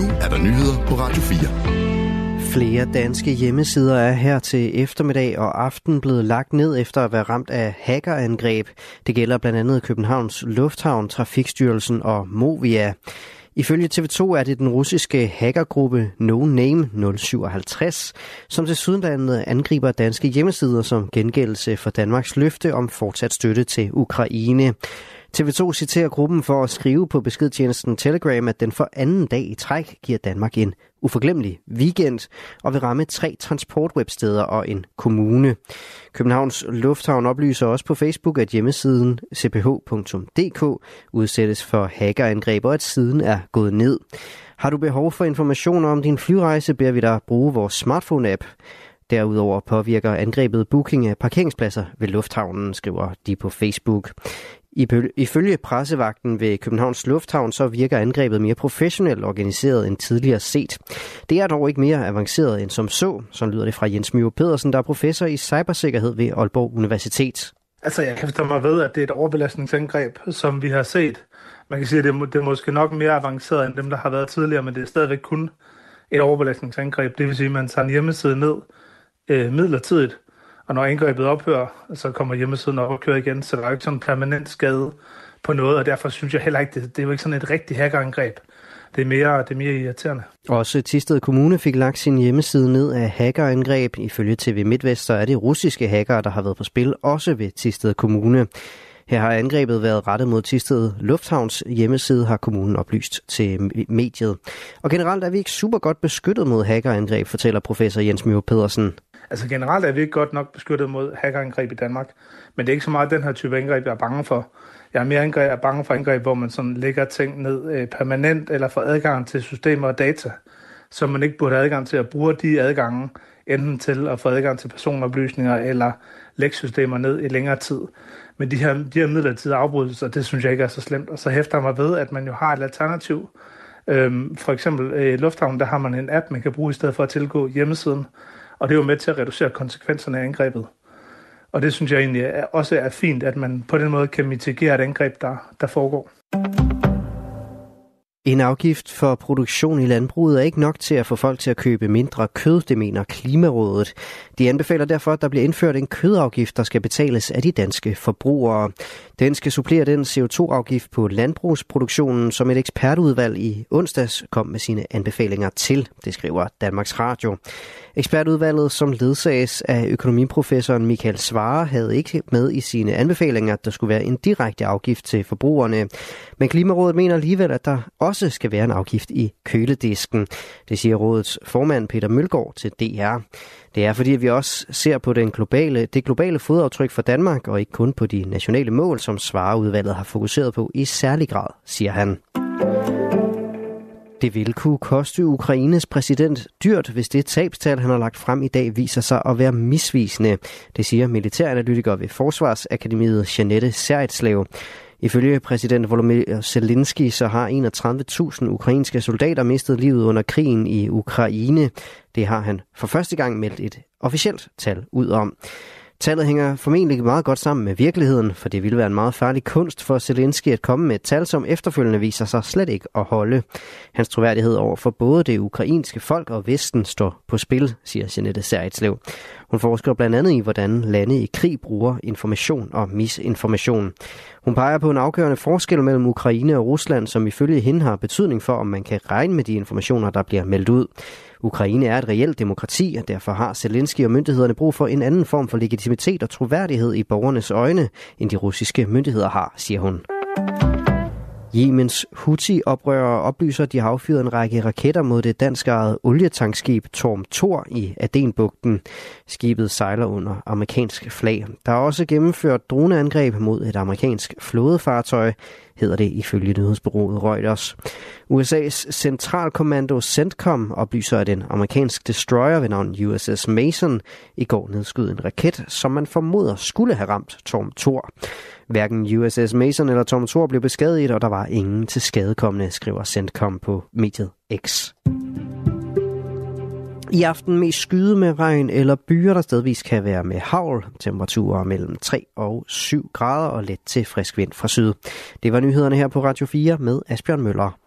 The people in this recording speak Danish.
Nu er der nyheder på Radio 4. Flere danske hjemmesider er her til eftermiddag og aften blevet lagt ned efter at være ramt af hackerangreb. Det gælder blandt andet Københavns Lufthavn, Trafikstyrelsen og Movia. Ifølge TV2 er det den russiske hackergruppe No Name 057, som til sydenlandet angriber danske hjemmesider som gengældelse for Danmarks løfte om fortsat støtte til Ukraine. TV2 citerer gruppen for at skrive på beskedtjenesten Telegram, at den for anden dag i træk giver Danmark en uforglemmelig weekend og vil ramme tre transportwebsteder og en kommune. Københavns Lufthavn oplyser også på Facebook, at hjemmesiden cph.dk udsættes for hackerangreb og at siden er gået ned. Har du behov for information om din flyrejse, beder vi dig bruge vores smartphone-app. Derudover påvirker angrebet booking af parkeringspladser ved lufthavnen, skriver de på Facebook. Ifølge pressevagten ved Københavns Lufthavn, så virker angrebet mere professionelt organiseret end tidligere set. Det er dog ikke mere avanceret end som så, så lyder det fra Jens Mjø Pedersen, der er professor i cybersikkerhed ved Aalborg Universitet. Altså, jeg kan forstå mig ved, at det er et overbelastningsangreb, som vi har set. Man kan sige, at det er, det er måske nok mere avanceret end dem, der har været tidligere, men det er stadigvæk kun et overbelastningsangreb. Det vil sige, at man tager en hjemmeside ned øh, midlertidigt, og når angrebet ophører, så kommer hjemmesiden op og kører igen, så der er jo ikke sådan en permanent skade på noget, og derfor synes jeg heller ikke, det, det er jo ikke sådan et rigtigt hackerangreb. Det er mere, det er mere irriterende. Også Tisted Kommune fik lagt sin hjemmeside ned af hackerangreb. Ifølge TV MidtVest, så er det russiske hackere, der har været på spil, også ved Tisted Kommune. Her har angrebet været rettet mod Tisted Lufthavns hjemmeside, har kommunen oplyst til mediet. Og generelt er vi ikke super godt beskyttet mod hackerangreb, fortæller professor Jens Mjø Pedersen. Altså generelt er vi ikke godt nok beskyttet mod hackerangreb i Danmark, men det er ikke så meget den her type angreb, jeg er bange for. Jeg er mere angreb, jeg er bange for angreb, hvor man sådan lægger ting ned øh, permanent eller får adgang til systemer og data, som man ikke burde have adgang til at bruge de adgange, enten til at få adgang til personoplysninger eller lægge systemer ned i længere tid. Men de her, de her midlertidige afbrydelser, det synes jeg ikke er så slemt. Og så hæfter jeg mig ved, at man jo har et alternativ. Øhm, for eksempel øh, i Lufthavn, der har man en app, man kan bruge i stedet for at tilgå hjemmesiden. Og det er jo med til at reducere konsekvenserne af angrebet. Og det synes jeg egentlig også er fint, at man på den måde kan mitigere et angreb, der, der foregår. En afgift for produktion i landbruget er ikke nok til at få folk til at købe mindre kød, det mener Klimarådet. De anbefaler derfor, at der bliver indført en kødafgift, der skal betales af de danske forbrugere. Den skal supplere den CO2-afgift på landbrugsproduktionen, som et ekspertudvalg i onsdags kom med sine anbefalinger til, det skriver Danmarks Radio. Ekspertudvalget, som ledsages af økonomiprofessoren Michael Svare, havde ikke med i sine anbefalinger, at der skulle være en direkte afgift til forbrugerne. Men Klimarådet mener alligevel, at der også skal være en afgift i køledisken. Det siger rådets formand Peter Mølgaard til DR. Det er fordi, vi også ser på den globale, det globale fodaftryk for Danmark, og ikke kun på de nationale mål, som Svareudvalget har fokuseret på i særlig grad, siger han. Det vil kunne koste Ukraines præsident dyrt, hvis det tabstal, han har lagt frem i dag, viser sig at være misvisende. Det siger militæranalytiker ved Forsvarsakademiet Janette Seritslev. Ifølge præsident Volodymyr Zelensky så har 31.000 ukrainske soldater mistet livet under krigen i Ukraine. Det har han for første gang meldt et officielt tal ud om. Tallet hænger formentlig meget godt sammen med virkeligheden, for det ville være en meget farlig kunst for Zelensky at komme med et tal, som efterfølgende viser sig slet ikke at holde. Hans troværdighed over for både det ukrainske folk og Vesten står på spil, siger Jeanette Seritslev. Hun forsker blandt andet i, hvordan lande i krig bruger information og misinformation. Hun peger på en afgørende forskel mellem Ukraine og Rusland, som ifølge hende har betydning for, om man kan regne med de informationer, der bliver meldt ud. Ukraine er et reelt demokrati, og derfor har Zelensky og myndighederne brug for en anden form for legitimitet og troværdighed i borgernes øjne, end de russiske myndigheder har, siger hun. Jemens Houthi-oprørere oplyser, at de har affyret en række raketter mod det danskejede olietankskib Torm Thor i Adenbugten. Skibet sejler under amerikansk flag. Der er også gennemført droneangreb mod et amerikansk flådefartøj, hedder det ifølge nyhedsbureauet Reuters. USA's centralkommando CENTCOM oplyser, at en amerikansk destroyer ved navn USS Mason i går nedskød en raket, som man formoder skulle have ramt Tom Thor. Hverken USS Mason eller Tom Thor blev beskadiget, og der var ingen til skadekommende, skriver CENTCOM på mediet X. I aften mest skyde med regn eller byer, der stedvis kan være med havl. Temperaturer mellem 3 og 7 grader og let til frisk vind fra syd. Det var nyhederne her på Radio 4 med Asbjørn Møller.